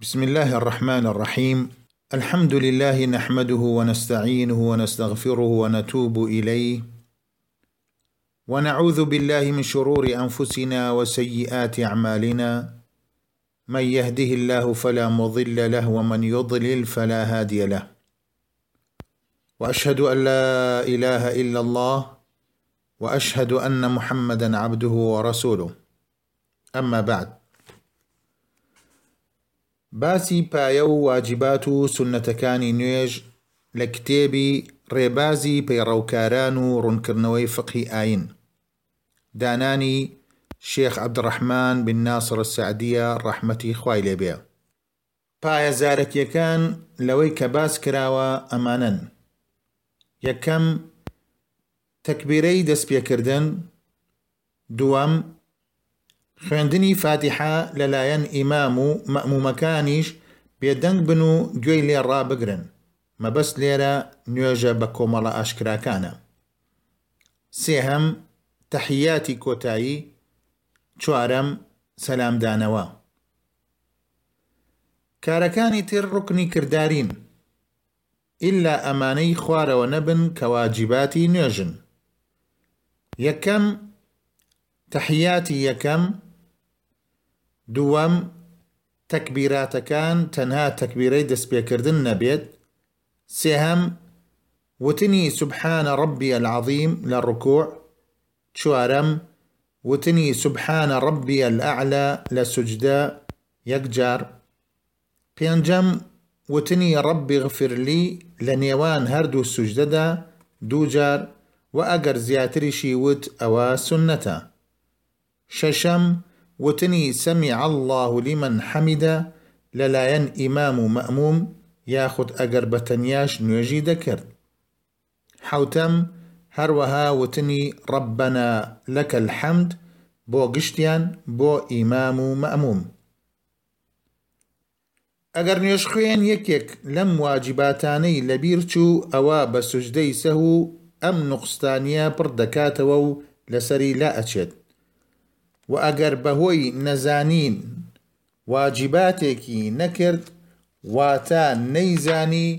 بسم الله الرحمن الرحيم الحمد لله نحمده ونستعينه ونستغفره ونتوب اليه ونعوذ بالله من شرور انفسنا وسيئات اعمالنا من يهده الله فلا مضل له ومن يضلل فلا هادي له واشهد ان لا اله الا الله واشهد ان محمدا عبده ورسوله اما بعد باسی پایە و واجبات و سنەتەکانی نوێژ لە کتێبی ڕێبازی پەیڕەوکاران و ڕوونکردنەوەی فقی ئاین. دانانی شێخ عبدڕەحمان بن ناسڕ سعدیە ڕەحمەتی خوای لێبێ پایە زارەکیەکان لەوەی کە باس کراوە ئەمانن یەکەم تەکبیرەی دەستپێکردن دووەم خوێندنی فاتحە لەلایەن ئیمام و مەمومەکانیش بێدەنگ بن و گوێی لێ ڕابگرن. مەبەست لێرە نوێژە بە کۆمەڵە ئاشکراکانە. سێهەم تەحیاتی کۆتایی چوارەم سەلامدانەوە. کارەکانی تر ڕکنی کرددارین ئللا ئەمانەی خوارەوە نەبن کەواجیباتی نوێژن. یەکەم تەحیاتی یەکەم دووەم تەکبیراتەکان تەنها تەکبیرەی دەستپێکردن نەبێت. سێهەم وتنی سبحانە ڕبی العظیم لە ڕکوع. چوارەم وتنی سبحانە ڕبی الأعلى لە سوجدە یەکجار پێنجەم وتنی ڕبی غفرلی لە نێوان هەردوو سوجدەدا دووجار و ئەگەر زیاتریشی وت ئەوە سنەتە. شەشەم وتنی سەمی الله لمن حەمیدە لەلایەن ئیمام و مەموم یاخود ئەگەر بە تەنیاش نوێژی دەکرد حوتەم هەروەها وتنی ڕبەنە لەکە الحەمد بۆ گشتیان بۆ ئیمام و مەموم ئەگەر نوێش خوێن یەکێک لەم واجباتانەی لەبیر چوو ئەوە بە سوژدەی سەه و ئەم لەسەری لا ئەچێت و ئەگەر بەهۆی نەزانین واجباتێکی نەکرد واتە نەیزانی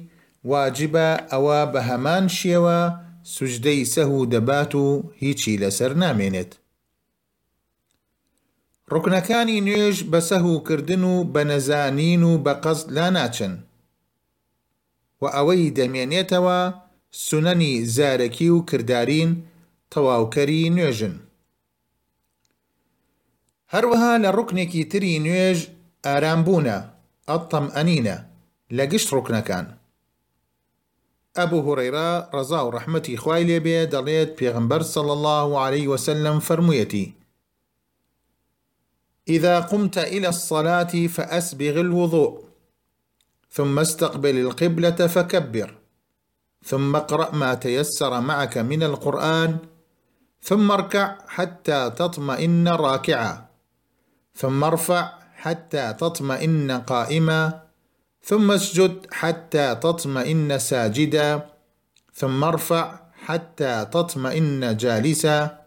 واجبە ئەوە بە هەمان شێوە سوژدەی سەه و دەبات و هیچی لەسەر نامێنێت. ڕکنەکانی نوێژ بە سەهوکردن و بە نەزانین و بە قەست لا ناچن. و ئەوەی دەمێنێتەوە سونەنی زارەکی و کرددارین تەواوکەری نوێژن. هەروەها لە ڕوکنێکی تری نوێژ ئارامبوونە ئەتەم ئەنینە لە گشت ڕوکنەکان. ئەبوو هوڕێرا ڕەزا و ڕەحمەتی خوای لێبێ دەڵێت پێغمبەر الله عليه وسلم فرموویەتی إذا قمت إلى الصلاة فأسبغ الوضوء ثم استقبل القبلة فكبر ثم اقرأ ما تيسر معك من القرآن ثم اركع حتى تطمئن راكعا. ثم ارفع حتى تطمئن قائما ثم اسجد حتى تطمئن ساجدا ثم ارفع حتى تطمئن جالسا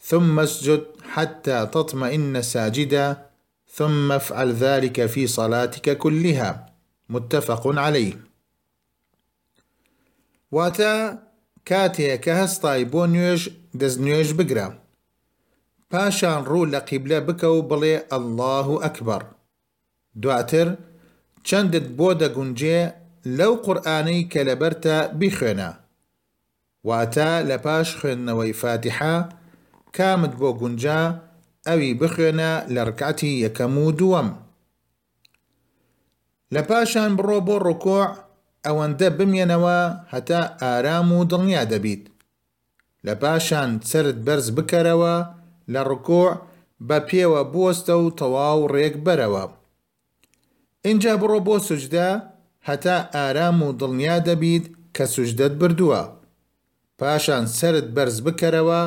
ثم اسجد حتى تطمئن ساجدا ثم افعل ذلك في صلاتك كلها. متفق عليه. واتا کاتێک کە دەست نوێژ بگرە پاشان ڕوو لە قیبلە بکە و بڵێ ئەلله و ئەکبەر. دواتر چەندت بۆ دەگونجێ لەو قورآانەی کە لەبەرتە بیخوێنە. واتە لە پاش خوێندنەوەی فاتحا کامت بۆ گونجا ئەوی بخوێنە لە ڕکاتی یەکەم و دووەم. لە پاشان بڕۆ بۆ ڕکۆع ئەوەندە بمێنەوە هەتا ئارام و دڵنیا دەبیت. لە پاشان سرد بەرز بکەرەوە لە ڕکۆع بە پێوە بۆستە و تەواو ڕێک بەرەوە. اینجا بڕۆ بۆ سوجدا هەتا ئارام و دڵنیا دەبیت کە سوژدەت بردووە. پاشان سرد بەرز بکەرەوە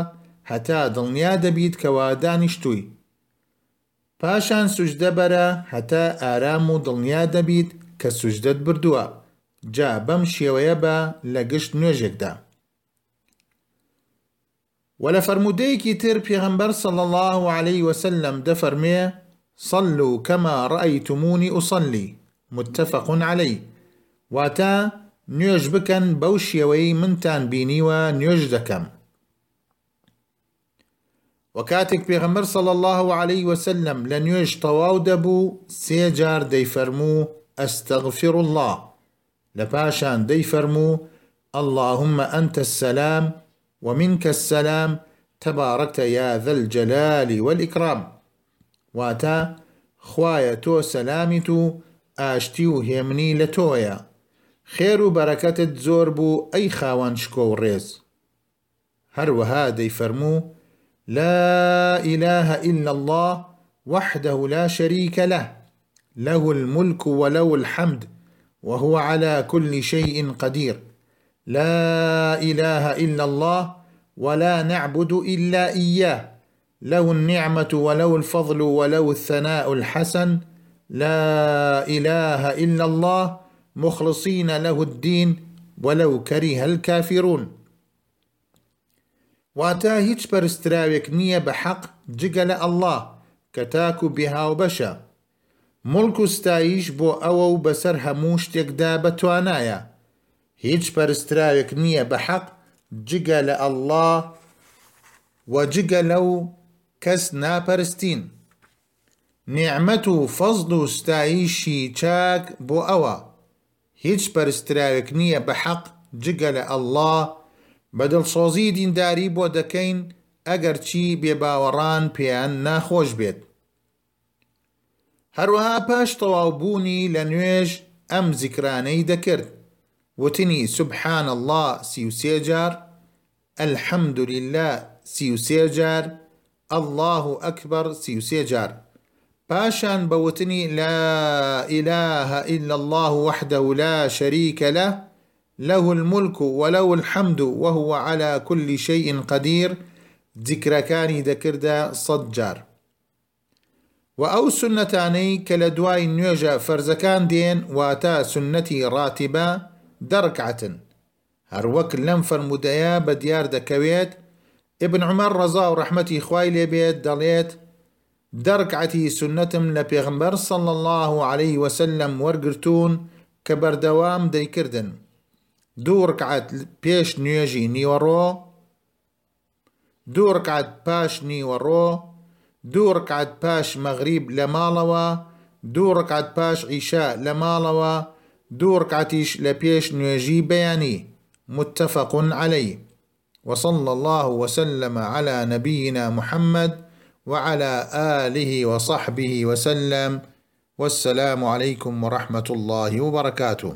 هەتا دڵنیا دەبیت کەوا دانیشتووی. پاشان سوژدە بەرە هەتا ئارام و دڵنیا دەبیت کە سوژدەت بردووە. جا بەم شێوەیە بە لە گشت نوێژێکدا. و لە فرەرمودەیەکی تر پێغمبەر سەڵ الله عليه وسلم دەفەرمێ صلوا كما رأيتموني أصلي. متفق عليه. واتا نيوج بكن بوشيوي منتان بينيوا نيوج دكم. وكاتك بيغمر صلى الله عليه وسلم لن طواو دبو سيجار دي فرمو أستغفر الله. لباشان دي فرمو اللهم أنت السلام ومنك السلام تباركت يا ذا الجلال والإكرام. واتا خوايا تو سلامتو آشتيو هيمني لتويا خير بركة زوربو أي خاوان شكو ريز هروها دي فرمو لا إله إلا الله وحده لا شريك له له الملك وله الحمد وهو على كل شيء قدير. لا إله إلا الله ولا نعبد إلا إياه. له النعمة وله الفضل وله الثناء الحسن. لا إله إلا الله. مخلصين له الدين ولو كره الكافرون. واتا هیچ پەرستراوێک نییە بە حەق جگە لە ئەلله کە تاک و بێهاو بەشە مڵک و ستایش بۆ هیچ پەرستراوێک نییە بە حەق جگە لە ئەلله و جگە لەو کەس ناپەرستین. نیعممەت و فەزد و ستایشی چاک بۆ ئەوە. هیچ پەرستراوێک نییە بە حەق جگە لە ئەلله بەدڵسۆزی دینداری بۆ دەکەین ئەگەر چی بێباوەڕان پێیان ناخۆش بێت. هەروەها پاش تەواوبوونی لە نوێژ ئەم زیکرانەی دەکرد. وتنی سبحان الله سیوسێ جار الحەمد لله سیوسێ جار الله ئەکبەر سیوسێ جار پاشان بەوتنی لا إله إلا الله وحده لا شريك له له الملك وله الحمد وهو على كل شيء قدير. ذكركاني دكردا صدجار وأو سنتاني كلا دواي نيوجا فرزكان دين واتا سنتي دەڕکعتن هەروەک لەم فرەرمودەیە بە دیار دەکەوێت ئبن عمەر ڕەزا و ڕەحمەتی خوای لێبێت دەڵێت دەرکعتی سنتم لە پێغمبەر سڵ الله عليه وسلم وەرگتون کە بەردەوام دەیکردن. دوو ڕکعات پێش نوێژی نیوەڕۆ دوو ڕکعات پاش نیوەڕۆ دوو ڕکعات پاش مەغریب لە ماڵەوە دوو ڕکعات پاش ئیشا لە ماڵەوە ڕکعاتیش لە پێش نوێژی بەیانی متفق عليه. وصلى الله وسلم على نبينا محمد وعلى آله وصحبه وسلم. والسلام عليكم ورحمة الله وبركاته.